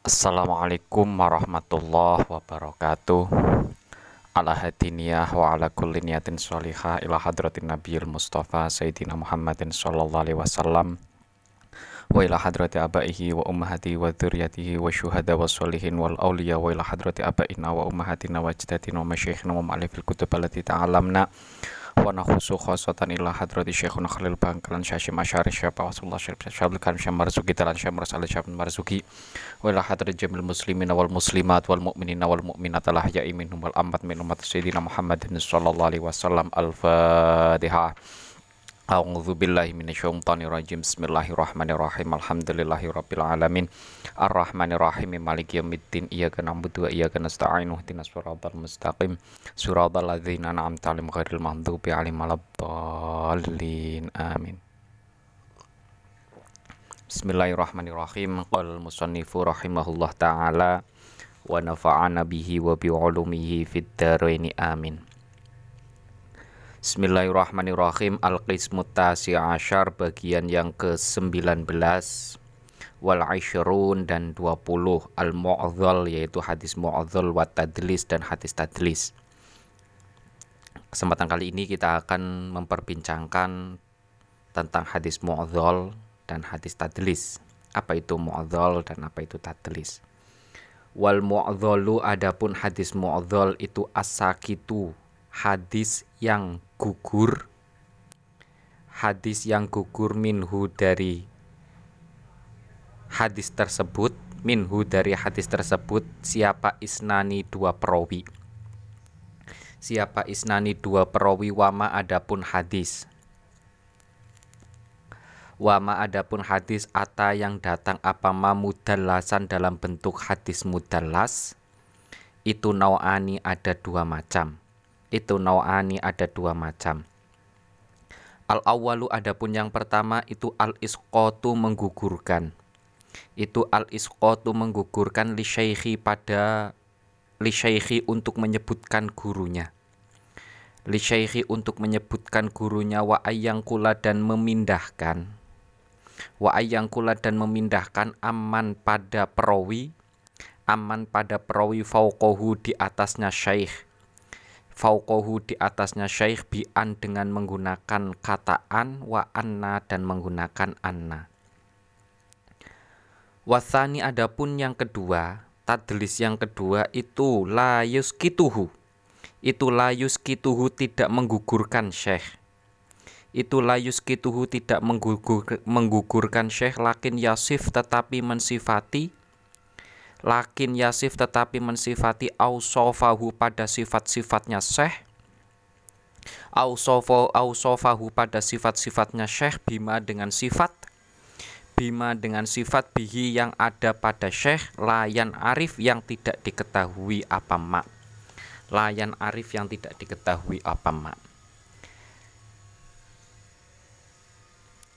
Assalamualaikum warahmatullahi wabarakatuh. Ala hadiniyah wa ala kulli niyatin sholihah ila hadratin nabiyil mustafa sayyidina Muhammadin sallallahu alaihi wasallam. Wa ila hadrati abaihi wa ummahati wa dzurriyyatihi wa syuhada wa sholihin wal awliya wa ila hadrati abaina wa ummahatina wa ajdatina wa masyayikhina wa ma'alifil kutub allati ta'alamna wa nakhusu khosatan ila hadrati syekhuna khalil bangkalan syashim asyari syabah wasullah syabul karim syam marzuki talan syam rasal syam marzuki. Wa ila hadrati jamil muslimin wal muslimat wal mu'minina wal mu'minat al ahya'i minhum wal ambat min umat sayyidina muhammadin sallallahu alaihi wasallam. Al-fatihah A'udzu billahi minasyaitonir rajim. Bismillahirrahmanirrahim. Alhamdulillahirabbil alamin. Arrahmanirrahim. Maliki yaumiddin. Iyyaka na'budu wa iyyaka nasta'in. Ihdinas siratal mustaqim. Siratal ladzina an'amta 'alaihim ghairil maghdubi 'alaihim waladdallin. Amin. Bismillahirrahmanirrahim. Qala musannifu rahimahullah taala wa nafa'ana bihi wa bi 'ulumihi fid. Amin. Bismillahirrahmanirrahim. Al-Qismu Tasi Asyar bagian yang ke-19 Wal Aishrun dan 20 Al-Mu'adhal yaitu hadis Mu'adhal wa Tadlis dan hadis Tadlis. Kesempatan kali ini kita akan memperbincangkan tentang hadis Mu'adhal dan hadis Tadlis. Apa itu Mu'adhal dan apa itu Tadlis? Wal Mu'adhalu adapun hadis Mu'adhal itu as-sakitu. Hadis yang gugur hadis yang gugur minhu dari hadis tersebut minhu dari hadis tersebut siapa isnani dua perawi? Siapa isnani dua perawi wama adapun hadis. Wama adapun hadis ata yang datang apa mudalasan dalam bentuk hadis mudalas itu nauani ada dua macam itu nau'ani ada dua macam. Al awalu adapun yang pertama itu al isqatu menggugurkan. Itu al isqatu menggugurkan li syaikhi pada li syaikhi untuk menyebutkan gurunya. Li syaikhi untuk menyebutkan gurunya wa kula dan memindahkan. Wa kula dan memindahkan aman pada perawi aman pada perawi fauqahu di atasnya syaikh fauqahu di atasnya syekh bi'an dengan menggunakan kata an wa anna dan menggunakan anna. Wasani adapun yang kedua, tadlis yang kedua itu la yuskituhu. Itu la yuskituhu tidak menggugurkan syekh. Itu la yuskituhu tidak menggugur, menggugurkan syekh lakin yasif tetapi mensifati lakin yasif tetapi mensifati ausofahu pada sifat-sifatnya syekh. Ausofo ausofahu pada sifat-sifatnya syekh bima dengan sifat. Bima dengan sifat bihi yang ada pada syekh layan arif yang tidak diketahui apa mak. Layan arif yang tidak diketahui apa mak.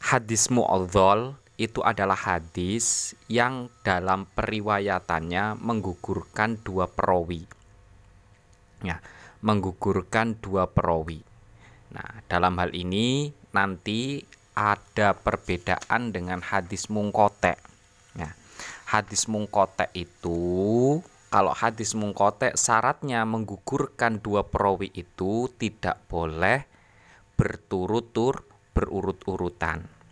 Hadis mu'adzol itu adalah hadis yang dalam periwayatannya menggugurkan dua perawi. Ya, menggugurkan dua perawi. Nah, dalam hal ini nanti ada perbedaan dengan hadis mungkote. Ya, hadis mungkote itu kalau hadis mungkote syaratnya menggugurkan dua perawi itu tidak boleh berturut-turut berurut-urutan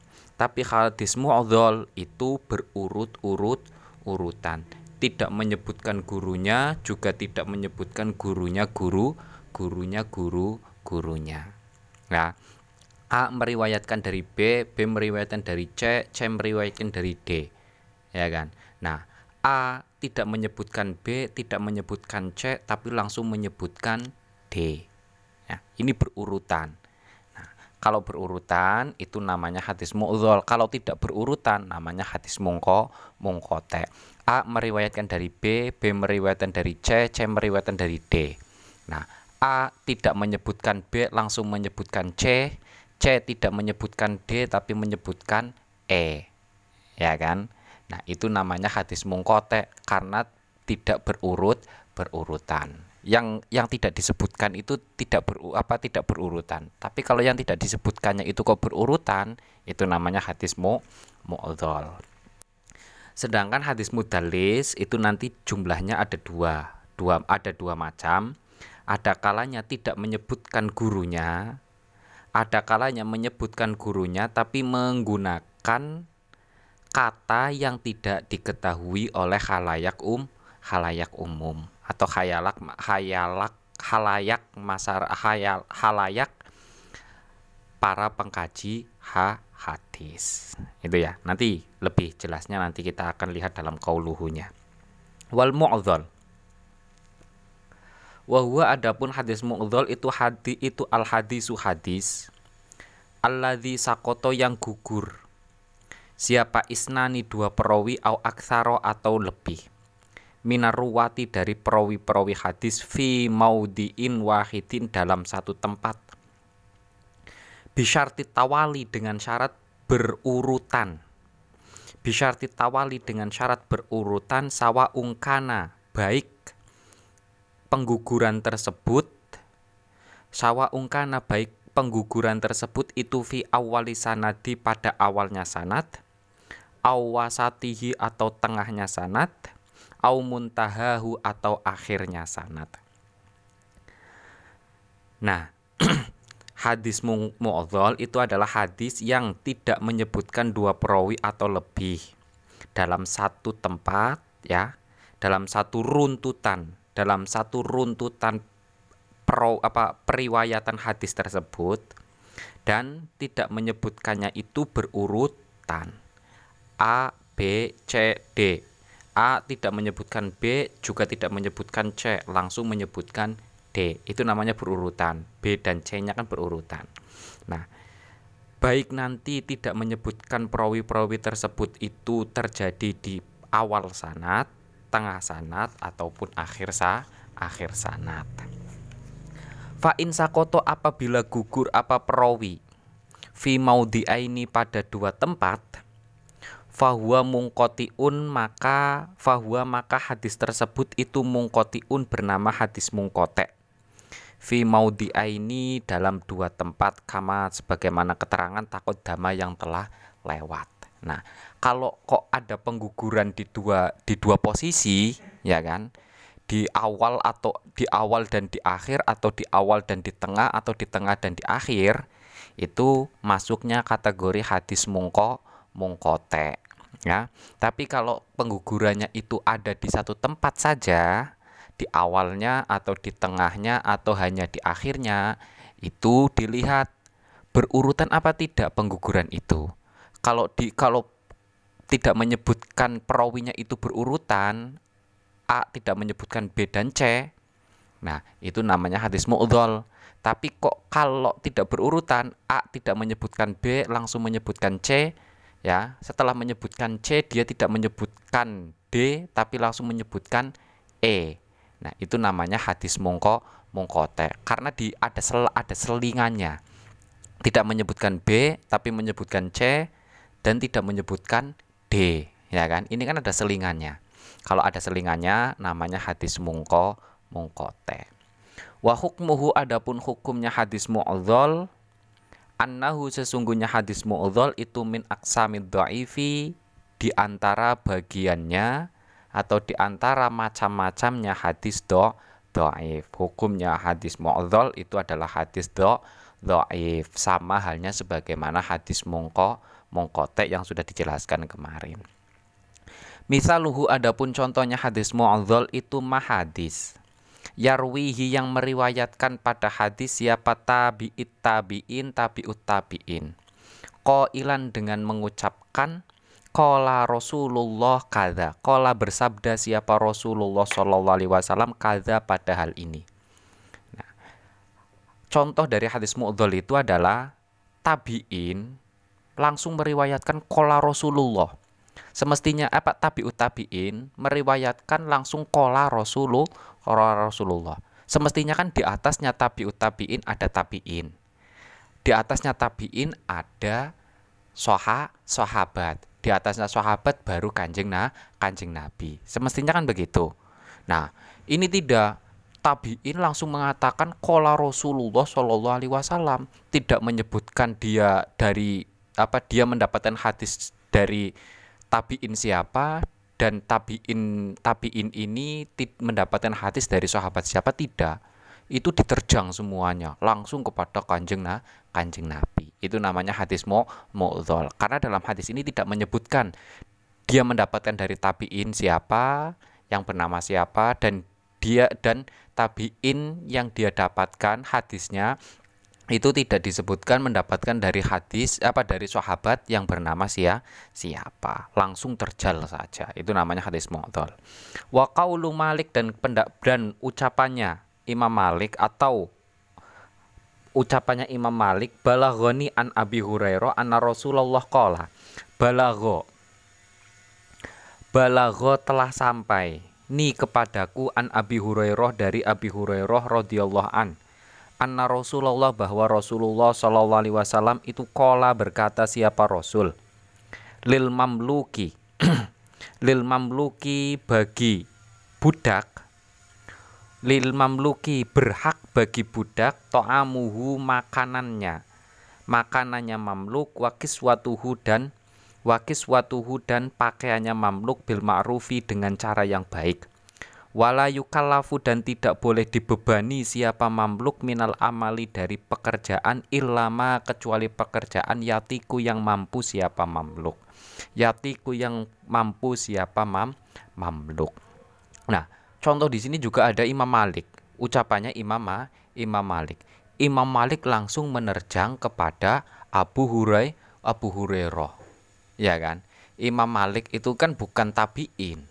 tapi hadis mu'adhal itu berurut-urut urutan. Tidak menyebutkan gurunya, juga tidak menyebutkan gurunya guru, gurunya guru, gurunya. Nah, A meriwayatkan dari B, B meriwayatkan dari C, C meriwayatkan dari D. Ya kan? Nah, A tidak menyebutkan B, tidak menyebutkan C, tapi langsung menyebutkan D. Ya, ini berurutan. Kalau berurutan itu namanya hadis mu'dzol. Kalau tidak berurutan namanya hadis mungko mungkote. A meriwayatkan dari B, B meriwayatkan dari C, C meriwayatkan dari D. Nah, A tidak menyebutkan B langsung menyebutkan C, C tidak menyebutkan D tapi menyebutkan E. Ya kan? Nah, itu namanya hadis mungkote karena tidak berurut berurutan yang yang tidak disebutkan itu tidak ber, apa tidak berurutan. Tapi kalau yang tidak disebutkannya itu kok berurutan, itu namanya hadis mu mu'dzal. Sedangkan hadis mudalis itu nanti jumlahnya ada dua, dua ada dua macam. Ada kalanya tidak menyebutkan gurunya, ada kalanya menyebutkan gurunya tapi menggunakan kata yang tidak diketahui oleh halayak um halayak umum atau khayalak khayalak halayak masar hayal halayak para pengkaji ha hadis. Itu ya. Nanti lebih jelasnya nanti kita akan lihat dalam kauluhunya. Wal mu'dzal. Wa adapun hadis mu'dzal itu hadis itu al hadisu hadis alladzi sakoto yang gugur. Siapa isnani dua perawi au aksaro atau lebih minaruwati dari perawi-perawi hadis fi maudiin wahidin dalam satu tempat. Bisyarti tawali dengan syarat berurutan. Bisyarti tawali dengan syarat berurutan sawa ungkana baik pengguguran tersebut sawa ungkana baik pengguguran tersebut itu fi awali sanadi pada awalnya sanad awasatihi atau tengahnya sanad au muntahahu atau akhirnya sanad. Nah hadis mu'adhal itu adalah hadis yang tidak menyebutkan dua perawi atau lebih. Dalam satu tempat ya dalam satu runtutan dalam satu runtutan pro, apa periwayatan hadis tersebut dan tidak menyebutkannya itu berurutan. A B C D A tidak menyebutkan B juga tidak menyebutkan C langsung menyebutkan D. Itu namanya berurutan. B dan C nya kan berurutan. Nah baik nanti tidak menyebutkan perawi-perawi tersebut itu terjadi di awal sanat tengah sanat ataupun akhir sa akhir sanat. Fa in sakoto apabila gugur apa perawi? Fi maudiaini pada dua tempat fahuwa mungkotiun maka fahuwa maka hadis tersebut itu mungkotiun bernama hadis mungkotek fi maudiaini dalam dua tempat kama sebagaimana keterangan takut dama yang telah lewat. Nah, kalau kok ada pengguguran di dua di dua posisi, ya kan? Di awal atau di awal dan di akhir atau di awal dan di tengah atau di tengah dan di akhir, itu masuknya kategori hadis mungko mungkote ya. Tapi kalau penggugurannya itu ada di satu tempat saja, di awalnya atau di tengahnya atau hanya di akhirnya itu dilihat berurutan apa tidak pengguguran itu. Kalau di kalau tidak menyebutkan perawinya itu berurutan, A tidak menyebutkan B dan C. Nah, itu namanya hadis mu'dhal. Tapi kok kalau tidak berurutan, A tidak menyebutkan B, langsung menyebutkan C, ya. Setelah menyebutkan C, dia tidak menyebutkan D, tapi langsung menyebutkan E. Nah, itu namanya hadis mongko mongkote karena di ada sel ada selingannya. Tidak menyebutkan B tapi menyebutkan C dan tidak menyebutkan D, ya kan? Ini kan ada selingannya. Kalau ada selingannya namanya hadis mongko mongkote. Wa hukmuhu adapun hukumnya hadis mu'adzal annahu sesungguhnya hadis mu'adzal itu min aksamid dha'ifi di antara bagiannya atau di antara macam-macamnya hadis do hukumnya hadis mu'adhal itu adalah hadis do sama halnya sebagaimana hadis mongko mongkotek yang sudah dijelaskan kemarin. Misaluhu adapun contohnya hadis mu'adhal itu mahadis yarwihi yang meriwayatkan pada hadis siapa tabi'it tabi'in tabi'ut tabi'in ilan dengan mengucapkan Kola Rasulullah kada. Kola bersabda siapa Rasulullah Shallallahu Alaihi Wasallam kada pada hal ini. Nah, contoh dari hadis mu'dhal itu adalah tabiin langsung meriwayatkan kola Rasulullah. Semestinya apa tabiut tabiin meriwayatkan langsung kola Rasulullah, Rasulullah. Semestinya kan di atasnya tabiut tabiin ada tabiin. Di atasnya tabiin ada soha sahabat di atasnya sahabat baru kanjeng nah kanjeng nabi semestinya kan begitu nah ini tidak tabiin langsung mengatakan kola Rasulullah Shallallahu Alaihi Wasallam tidak menyebutkan dia dari apa dia mendapatkan hadis dari tabiin siapa dan tabiin tabiin ini mendapatkan hadis dari sahabat siapa? Tidak. Itu diterjang semuanya langsung kepada kanjeng nah kanjeng nabi. Itu namanya hadis mu mu'dhol karena dalam hadis ini tidak menyebutkan dia mendapatkan dari tabiin siapa yang bernama siapa dan dia dan tabiin yang dia dapatkan hadisnya itu tidak disebutkan mendapatkan dari hadis apa dari sahabat yang bernama sia siapa. Langsung terjal saja. Itu namanya hadis mu'dhal. Wa qaulu Malik dan pendak dan ucapannya Imam Malik atau ucapannya Imam Malik balaghoni an Abi Hurairah anna Rasulullah qala. Balagho. Balagho telah sampai ni kepadaku an Abi Hurairah dari Abi Hurairah radhiyallahu an anna Rasulullah bahwa Rasulullah Shallallahu alaihi wasallam itu kola berkata siapa Rasul? Lil mamluki. Lil mamluki bagi budak. Lil mamluki berhak bagi budak to'amuhu makanannya. Makanannya mamluk wakis watuhu dan wakis watuhu dan pakaiannya mamluk bil ma'rufi dengan cara yang baik wala yukallafu dan tidak boleh dibebani siapa mamluk minal amali dari pekerjaan ilama kecuali pekerjaan yatiku yang mampu siapa mamluk. Yatiku yang mampu siapa mam mamluk. Nah contoh di sini juga ada Imam Malik. Ucapannya Imam Imam Malik. Imam Malik langsung menerjang kepada Abu Hurai Abu Hurairah. Ya kan? Imam Malik itu kan bukan tabiin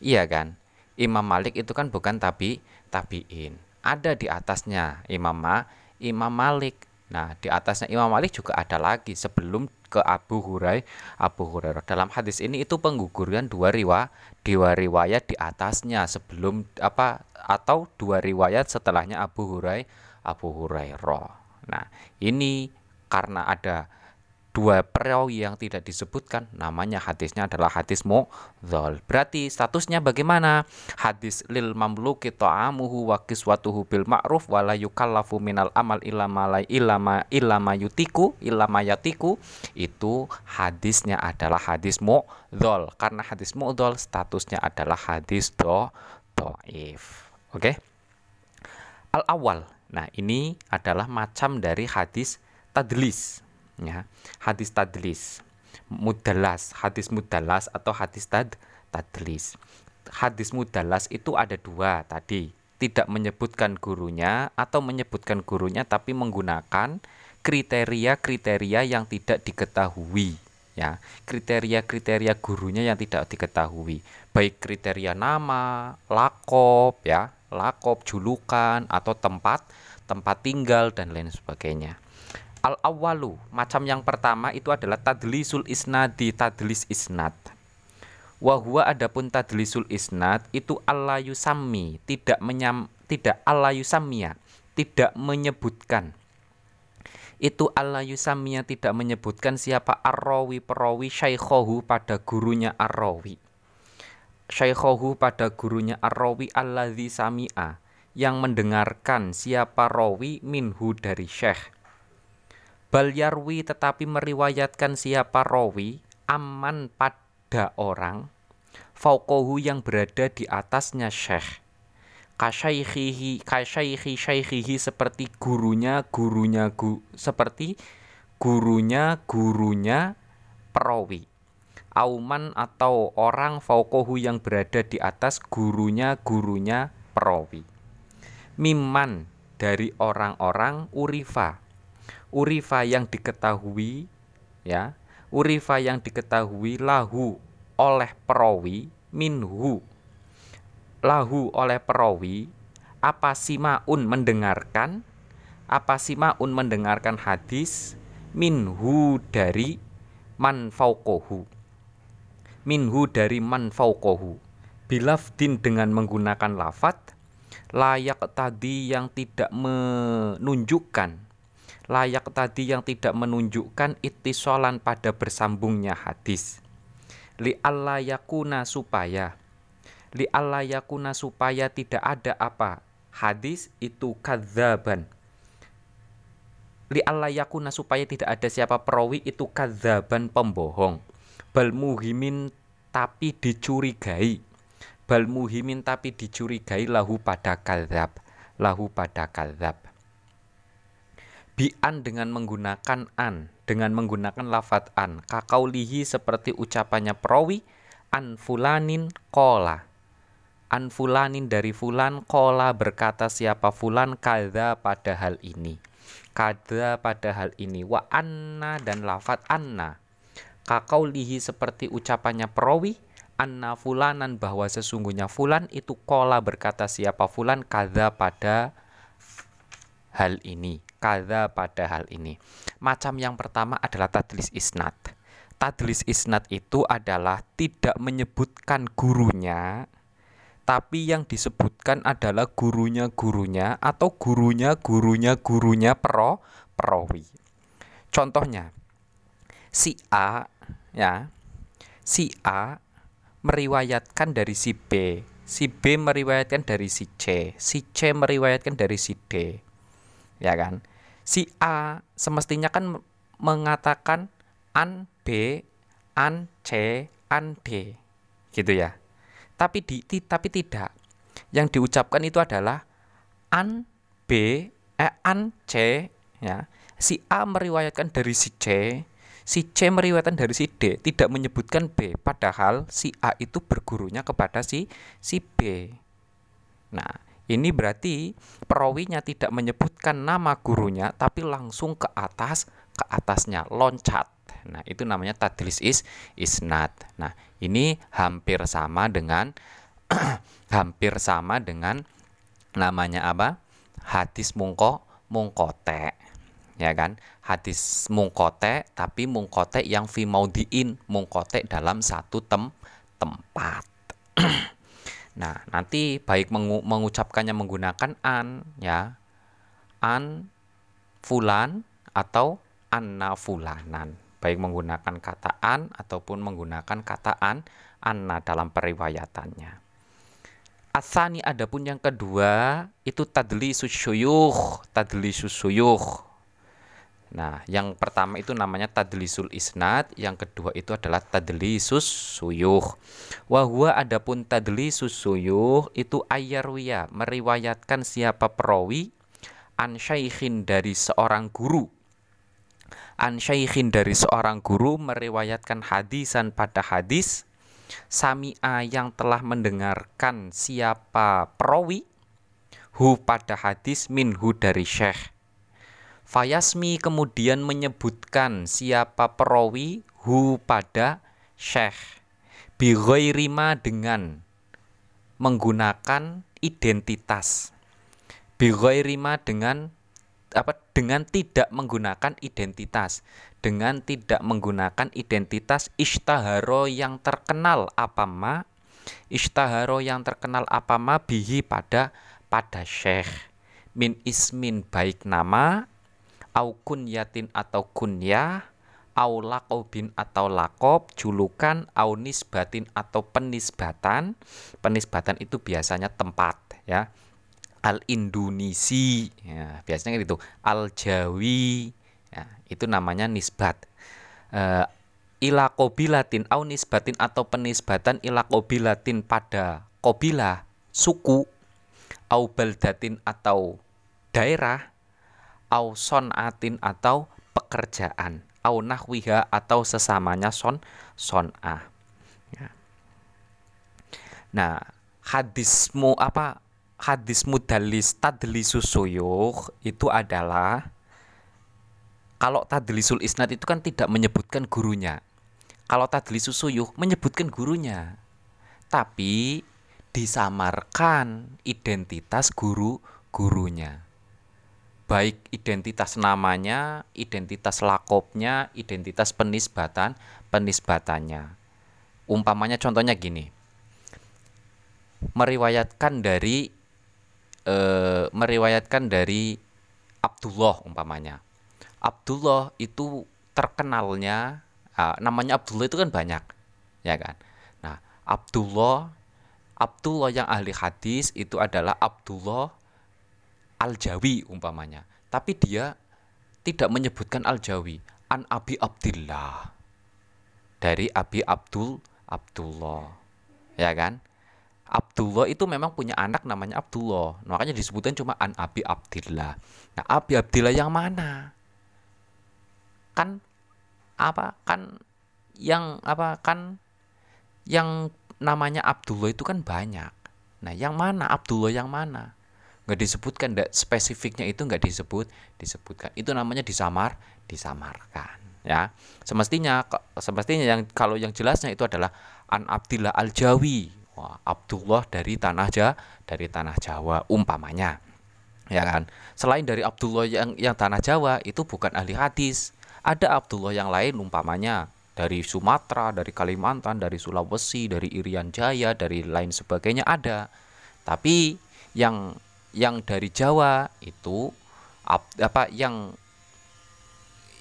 Iya kan? Imam Malik itu kan bukan tabi tabiin. Ada di atasnya Imam Ma, Imam Malik. Nah, di atasnya Imam Malik juga ada lagi sebelum ke Abu Hurai Abu Hurairah. Dalam hadis ini itu pengguguran dua riwa, dua riwayat di atasnya sebelum apa atau dua riwayat setelahnya Abu Hurai Abu Hurairah. Nah, ini karena ada dua perawi yang tidak disebutkan namanya hadisnya adalah hadis mu'dzal. Berarti statusnya bagaimana? Hadis lil mamluki ta'amuhu wa kiswatuhu bil ma'ruf wa la yukallafu minal amal ilama ilama ilama yutiku ilama yatiku. Itu hadisnya adalah hadis mu'dzal. Karena hadis mu'dzal statusnya adalah hadis do do'if. Oke? Okay? al awal nah ini adalah macam dari hadis tadlis ya. Hadis tadlis. Mudalas. Hadis mudalas atau hadis tad tadlis. Hadis mudalas itu ada dua tadi. Tidak menyebutkan gurunya atau menyebutkan gurunya tapi menggunakan kriteria-kriteria yang tidak diketahui ya. Kriteria-kriteria gurunya yang tidak diketahui. Baik kriteria nama lakop ya. Lakop julukan atau tempat tempat tinggal dan lain sebagainya Al awalu macam yang pertama itu adalah tadlisul isnadi tadlis isnad. Wahwa adapun tadlisul isnad itu Allah yusami tidak menyam tidak Allah yusamia tidak menyebutkan. Itu Allah yusamia tidak menyebutkan siapa arrawi perawi syaikhohu pada gurunya arrawi. Syaikhohu pada gurunya arrawi alladzi samia yang mendengarkan siapa rawi minhu dari syekh Bal yarwi tetapi meriwayatkan siapa rawi aman pada orang fauqahu yang berada di atasnya syekh. Kasyaikhihi kasyaikhi syaikhihi seperti gurunya gurunya gu, seperti gurunya gurunya perawi. Auman atau orang fauqahu yang berada di atas gurunya gurunya perawi. Miman dari orang-orang urifa urifa yang diketahui ya. Urifa yang diketahui lahu oleh perawi minhu. Lahu oleh perawi apa simaun mendengarkan? Apa simaun mendengarkan hadis? Minhu dari man fauqohu minhu dari man fauqohu bilafdin dengan menggunakan lafat layak tadi yang tidak menunjukkan layak tadi yang tidak menunjukkan itisolan pada bersambungnya hadis. Li yakuna supaya. Li yakuna supaya tidak ada apa. Hadis itu kadzaban. Li yakuna supaya tidak ada siapa perawi itu kadzaban pembohong. Bal muhimin tapi dicurigai. Bal muhimin tapi dicurigai lahu pada kadzab. Lahu pada kadzab bi'an dengan menggunakan an dengan menggunakan lafat an. Kakaulihi seperti ucapannya perawi an fulanin kola. An fulanin dari fulan kola berkata siapa fulan kada pada hal ini. Kada pada hal ini. Wa anna dan lafat anna. Kakaulihi seperti ucapannya perawi anna fulanan bahwa sesungguhnya fulan itu kola berkata siapa fulan kada pada hal ini kada pada hal ini. Macam yang pertama adalah tadlis isnad. Tadlis isnad itu adalah tidak menyebutkan gurunya, tapi yang disebutkan adalah gurunya gurunya atau gurunya gurunya gurunya pro perawi. Contohnya, si A ya, si A meriwayatkan dari si B, si B meriwayatkan dari si C, si C meriwayatkan dari si D ya kan? Si A semestinya kan mengatakan an B an C an D. Gitu ya. Tapi di, ti, tapi tidak. Yang diucapkan itu adalah an B eh, an C ya. Si A meriwayatkan dari si C si C meriwayatkan dari si D tidak menyebutkan B. Padahal si A itu bergurunya kepada si si B. Nah ini berarti perawinya tidak menyebutkan nama gurunya tapi langsung ke atas ke atasnya loncat. Nah, itu namanya tadlis is isnad. Nah, ini hampir sama dengan hampir sama dengan namanya apa? Hadis mungko mungkote. Ya kan? Hadis mungkote tapi mungkote yang fi maudiin, mungkote dalam satu tem tempat. Nah, nanti baik mengu mengucapkannya menggunakan an ya. An fulan atau anna fulanan. Baik menggunakan kata an ataupun menggunakan kata an anna dalam periwayatannya. Asani adapun yang kedua itu tadli susyuyuh, tadli susuyuh. Nah, yang pertama itu namanya tadlisul isnad, yang kedua itu adalah tadlisus suyuh. Wa huwa adapun tadlisus suyuh itu ayarwiya, meriwayatkan siapa perawi an syaikhin dari seorang guru. An syaikhin dari seorang guru meriwayatkan hadisan pada hadis sami'a yang telah mendengarkan siapa perawi hu pada hadis minhu dari syekh Fayasmi kemudian menyebutkan siapa perawi hu pada syekh bighairima dengan menggunakan identitas. Bighairima dengan apa dengan tidak menggunakan identitas. Dengan tidak menggunakan identitas istaharo yang terkenal apa ma? Istaharo yang terkenal apa ma bihi pada pada syekh min ismin baik nama au kunyatin atau kunyah au lakobin atau lakob julukan au nisbatin atau penisbatan. Penisbatan itu biasanya tempat ya. Al Indonesi ya biasanya gitu. Al Jawi ya, itu namanya nisbat. Uh, ila kobilatin au nisbatin atau penisbatan ila kobilatin pada kobilah suku au baldatin atau daerah au atin atau pekerjaan. Au nahwiha atau sesamanya son son'ah ya. nah hadismu apa hadis mudalis tadlisus suyuh itu adalah kalau tadlisul isnad itu kan tidak menyebutkan gurunya. Kalau tadlisus suyuh menyebutkan gurunya. Tapi disamarkan identitas guru gurunya baik identitas namanya, identitas lakopnya, identitas penisbatan, penisbatannya. Umpamanya contohnya gini. Meriwayatkan dari e, meriwayatkan dari Abdullah umpamanya. Abdullah itu terkenalnya namanya Abdullah itu kan banyak, ya kan? Nah, Abdullah Abdullah yang ahli hadis itu adalah Abdullah Al-Jawi umpamanya. Tapi dia tidak menyebutkan Al-Jawi, An Abi Abdillah. dari Abi Abdul Abdullah. Ya kan? Abdullah itu memang punya anak namanya Abdullah. Makanya disebutkan cuma an Abi Abdillah. Nah, Abi Abdillah yang mana? Kan apa? Kan yang apa? Kan yang namanya Abdullah itu kan banyak. Nah, yang mana Abdullah yang mana? Nggak disebutkan, nggak spesifiknya itu nggak disebut, disebutkan. Itu namanya disamar, disamarkan. Ya, semestinya, semestinya yang kalau yang jelasnya itu adalah an Abdillah al Jawi Wah, Abdullah dari tanah Jawa, dari tanah Jawa umpamanya. Ya kan? Selain dari Abdullah yang yang tanah Jawa itu bukan ahli hadis. Ada Abdullah yang lain umpamanya dari Sumatera, dari Kalimantan, dari Sulawesi, dari Irian Jaya, dari lain sebagainya ada. Tapi yang yang dari Jawa itu apa yang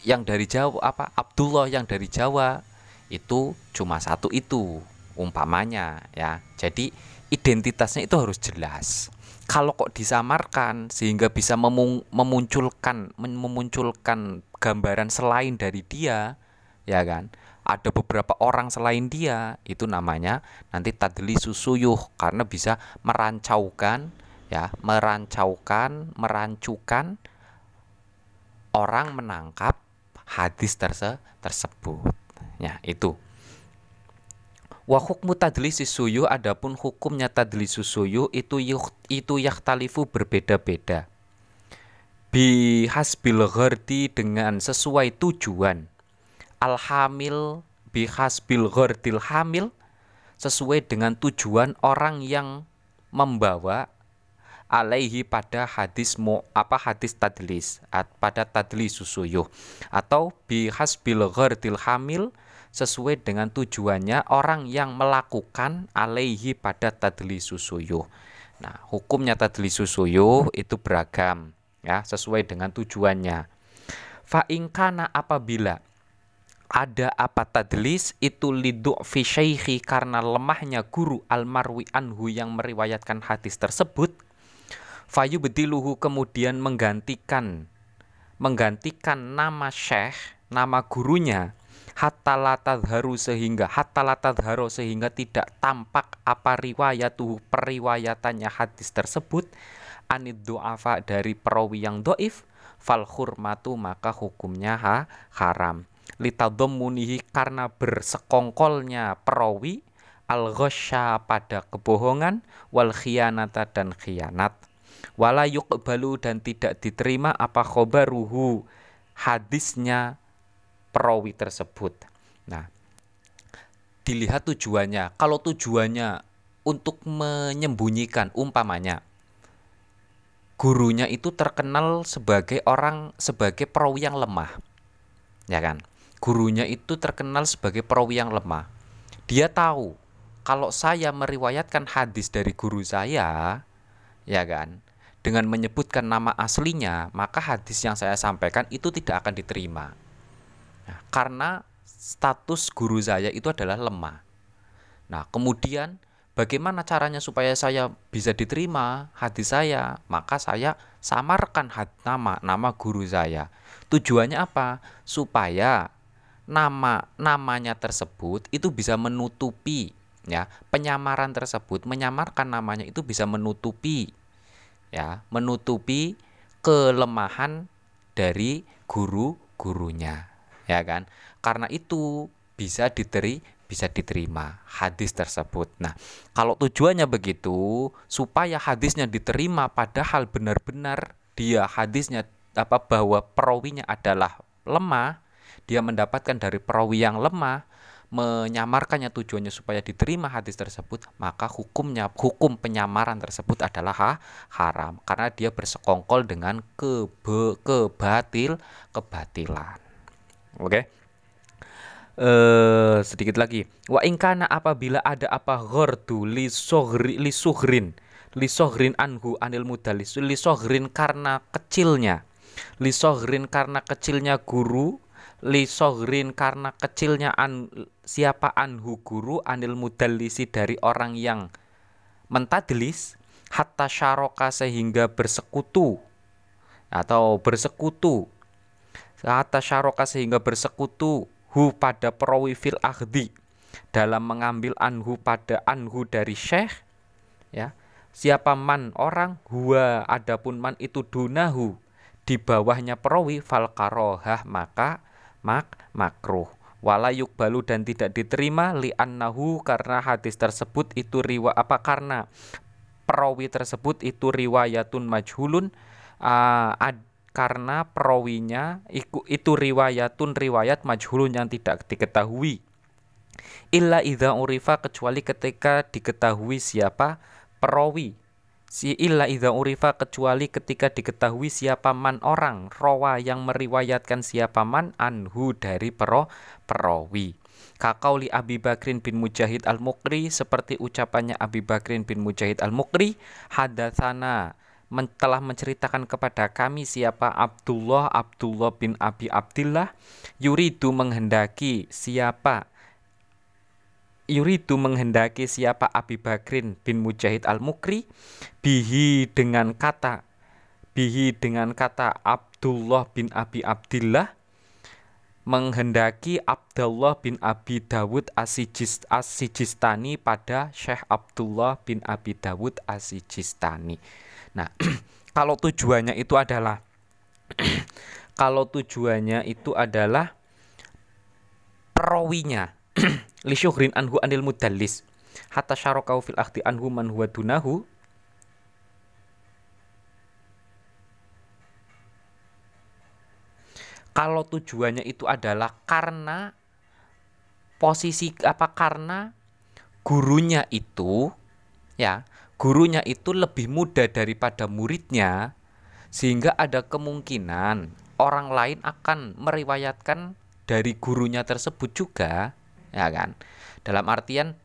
yang dari Jawa apa Abdullah yang dari Jawa itu cuma satu itu umpamanya ya. Jadi identitasnya itu harus jelas. Kalau kok disamarkan sehingga bisa memunculkan memunculkan gambaran selain dari dia, ya kan? Ada beberapa orang selain dia, itu namanya nanti tadli susuyuh karena bisa merancaukan ya, merancaukan, merancukan orang menangkap hadis terse tersebut. Ya, itu. Wa hukmu tadlisi suyu adapun hukumnya tadlisu suyu itu yuk, itu yahtalifu berbeda-beda. Bi hasbil ghardi dengan sesuai tujuan. Alhamil bi hasbil ghardil hamil sesuai dengan tujuan orang yang membawa alaihi pada hadis mu apa hadis tadlis pada tadlis susuyu atau bi hasbil ghardil hamil sesuai dengan tujuannya orang yang melakukan alaihi pada tadli susuyuh. Nah, hukumnya tadli susuyuh itu beragam ya, sesuai dengan tujuannya. Fa ingkana apabila ada apa tadlis itu lidu fi karena lemahnya guru almarwi anhu yang meriwayatkan hadis tersebut fayu bediluhu kemudian menggantikan menggantikan nama syekh nama gurunya hatta sehingga hatta sehingga tidak tampak apa riwayatuhu periwayatannya hadis tersebut. Anid du'afa dari perawi yang doif fal hurmatu maka hukumnya ha, haram. Litadhammunihi karena bersekongkolnya perawi al pada kebohongan wal khianata dan khianat wala yuqbalu dan tidak diterima apa khobaruhu hadisnya perawi tersebut. Nah, dilihat tujuannya. Kalau tujuannya untuk menyembunyikan umpamanya gurunya itu terkenal sebagai orang sebagai perawi yang lemah. Ya kan? Gurunya itu terkenal sebagai perawi yang lemah. Dia tahu kalau saya meriwayatkan hadis dari guru saya, ya kan? Dengan menyebutkan nama aslinya, maka hadis yang saya sampaikan itu tidak akan diterima Nah, karena status guru saya itu adalah lemah. Nah, kemudian bagaimana caranya supaya saya bisa diterima hadis saya? Maka saya samarkan had nama nama guru saya. Tujuannya apa? Supaya nama namanya tersebut itu bisa menutupi ya penyamaran tersebut menyamarkan namanya itu bisa menutupi ya menutupi kelemahan dari guru-gurunya ya kan karena itu bisa diteri bisa diterima hadis tersebut. Nah, kalau tujuannya begitu supaya hadisnya diterima padahal benar-benar dia hadisnya apa bahwa perawinya adalah lemah, dia mendapatkan dari perawi yang lemah, menyamarkannya tujuannya supaya diterima hadis tersebut, maka hukumnya hukum penyamaran tersebut adalah ha, haram karena dia bersekongkol dengan kebe, kebatil kebatilan. Oke. Okay? Eh, sedikit lagi. Wa ingkana apabila ada apa ghordu li sohri li suhrin li sohrin anhu anil mudalis li sohrin karena kecilnya li sohrin karena kecilnya guru li sohrin karena kecilnya an, siapa anhu guru anil mudalisi dari orang yang mentadlis hatta syaroka sehingga bersekutu atau bersekutu. Kata syaroka sehingga bersekutu hu pada perawi fil akhdi dalam mengambil anhu pada anhu dari syekh ya. Siapa man orang huwa adapun man itu dunahu di bawahnya perawi fal karohah maka mak makruh. Wala balu dan tidak diterima li annahu karena hadis tersebut itu riwa apa karena perawi tersebut itu riwayatun majhulun uh, ad, karena perawinya itu, itu riwayatun riwayat majhulun yang tidak diketahui. Illa idza urifa kecuali ketika diketahui siapa perawi si illa idza urifa kecuali ketika diketahui siapa man orang rawa yang meriwayatkan siapa man anhu dari pero perawi. Kakauli Abi Bakrin bin Mujahid Al-Mukri seperti ucapannya Abi Bakrin bin Mujahid Al-Mukri hadatsana men telah menceritakan kepada kami siapa Abdullah Abdullah bin Abi Abdillah yuridu menghendaki siapa yuridu menghendaki siapa Abi Bakrin bin Mujahid Al-Mukri bihi dengan kata bihi dengan kata Abdullah bin Abi Abdillah menghendaki Abdullah bin Abi Dawud Asijistani pada Syekh Abdullah bin Abi Dawud Asijistani. Nah, kalau tujuannya itu adalah kalau tujuannya itu adalah perawinya li syuhrin anhu anil mudallis. Hatta syarokau fil akhdi anhu man huwa dunahu. Kalau tujuannya itu adalah karena posisi apa karena gurunya itu ya gurunya itu lebih muda daripada muridnya sehingga ada kemungkinan orang lain akan meriwayatkan dari gurunya tersebut juga ya kan? Dalam artian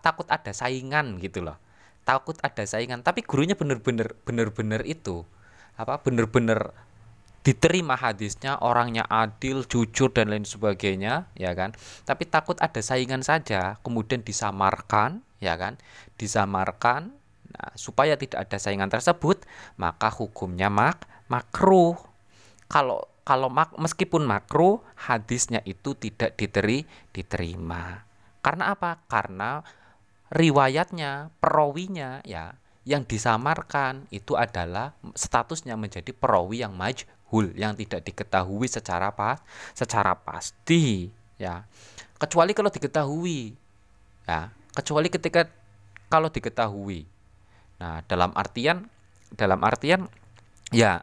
takut ada saingan gitu loh. Takut ada saingan. Tapi gurunya bener-bener bener-bener itu apa bener-bener diterima hadisnya orangnya adil jujur dan lain sebagainya ya kan? Tapi takut ada saingan saja kemudian disamarkan ya kan? Disamarkan Nah, supaya tidak ada saingan tersebut, maka hukumnya mak makruh. Kalau kalau mak, meskipun makruh, hadisnya itu tidak diteri, diterima. Karena apa? Karena riwayatnya, perawinya ya yang disamarkan itu adalah statusnya menjadi perawi yang majhul yang tidak diketahui secara pas secara pasti ya kecuali kalau diketahui ya kecuali ketika kalau diketahui Nah, dalam artian dalam artian ya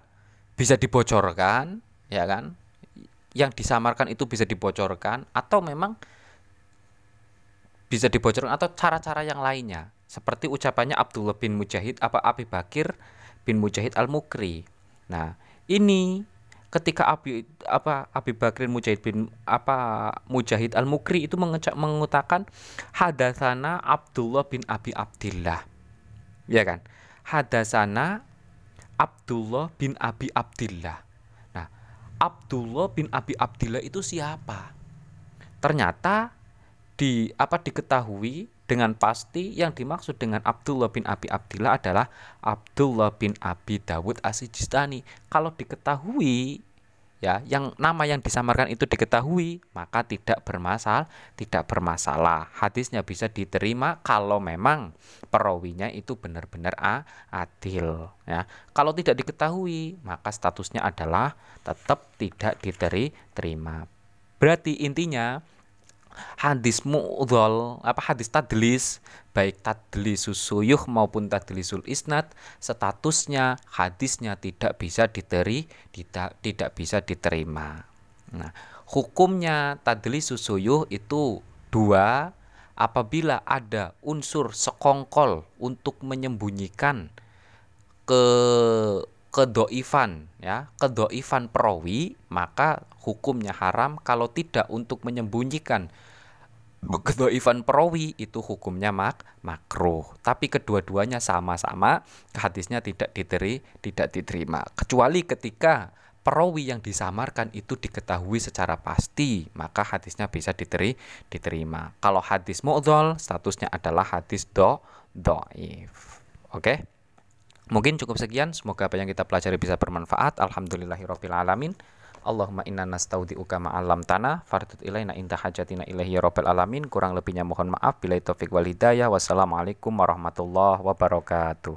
bisa dibocorkan, ya kan? Yang disamarkan itu bisa dibocorkan atau memang bisa dibocorkan atau cara-cara yang lainnya. Seperti ucapannya Abdullah bin Mujahid apa Abi Bakir bin Mujahid Al-Mukri. Nah, ini ketika Abi apa Abi Bakrin Mujahid bin apa Mujahid Al Mukri itu mengecak mengutakan hadasana Abdullah bin Abi Abdillah ya kan hadasana Abdullah bin Abi Abdillah Abdullah bin Abi Abdillah itu siapa ternyata di apa diketahui dengan pasti yang dimaksud dengan Abdullah bin Abi Abdillah adalah Abdullah bin Abi Dawud Asijistani. Kalau diketahui ya yang nama yang disamarkan itu diketahui maka tidak bermasalah tidak bermasalah. Hadisnya bisa diterima kalau memang perawinya itu benar-benar adil ya. Kalau tidak diketahui maka statusnya adalah tetap tidak diterima. Berarti intinya hadis mu'dhol apa hadis tadlis baik tadlisus suyuh maupun tadlisul isnad statusnya hadisnya tidak bisa diteri tidak tidak bisa diterima. Nah, hukumnya tadlisus suyuh itu dua apabila ada unsur sekongkol untuk menyembunyikan ke kedoifan ya kedoifan perawi maka hukumnya haram kalau tidak untuk menyembunyikan Ivan perawi itu hukumnya mak makruh. Tapi kedua-duanya sama-sama hadisnya tidak diteri, tidak diterima. Kecuali ketika perawi yang disamarkan itu diketahui secara pasti, maka hadisnya bisa diteri, diterima. Kalau hadis mu'dhol, statusnya adalah hadis do doif. Oke? Mungkin cukup sekian. Semoga apa yang kita pelajari bisa bermanfaat. Alhamdulillahirobbilalamin. Allahumma inna nastaudi'uka ma'alam tanah fardut ilaina inta hajatina ilaihi ya rabbal alamin. Kurang lebihnya mohon maaf. Bila taufik wal hidayah. Wassalamualaikum warahmatullahi wabarakatuh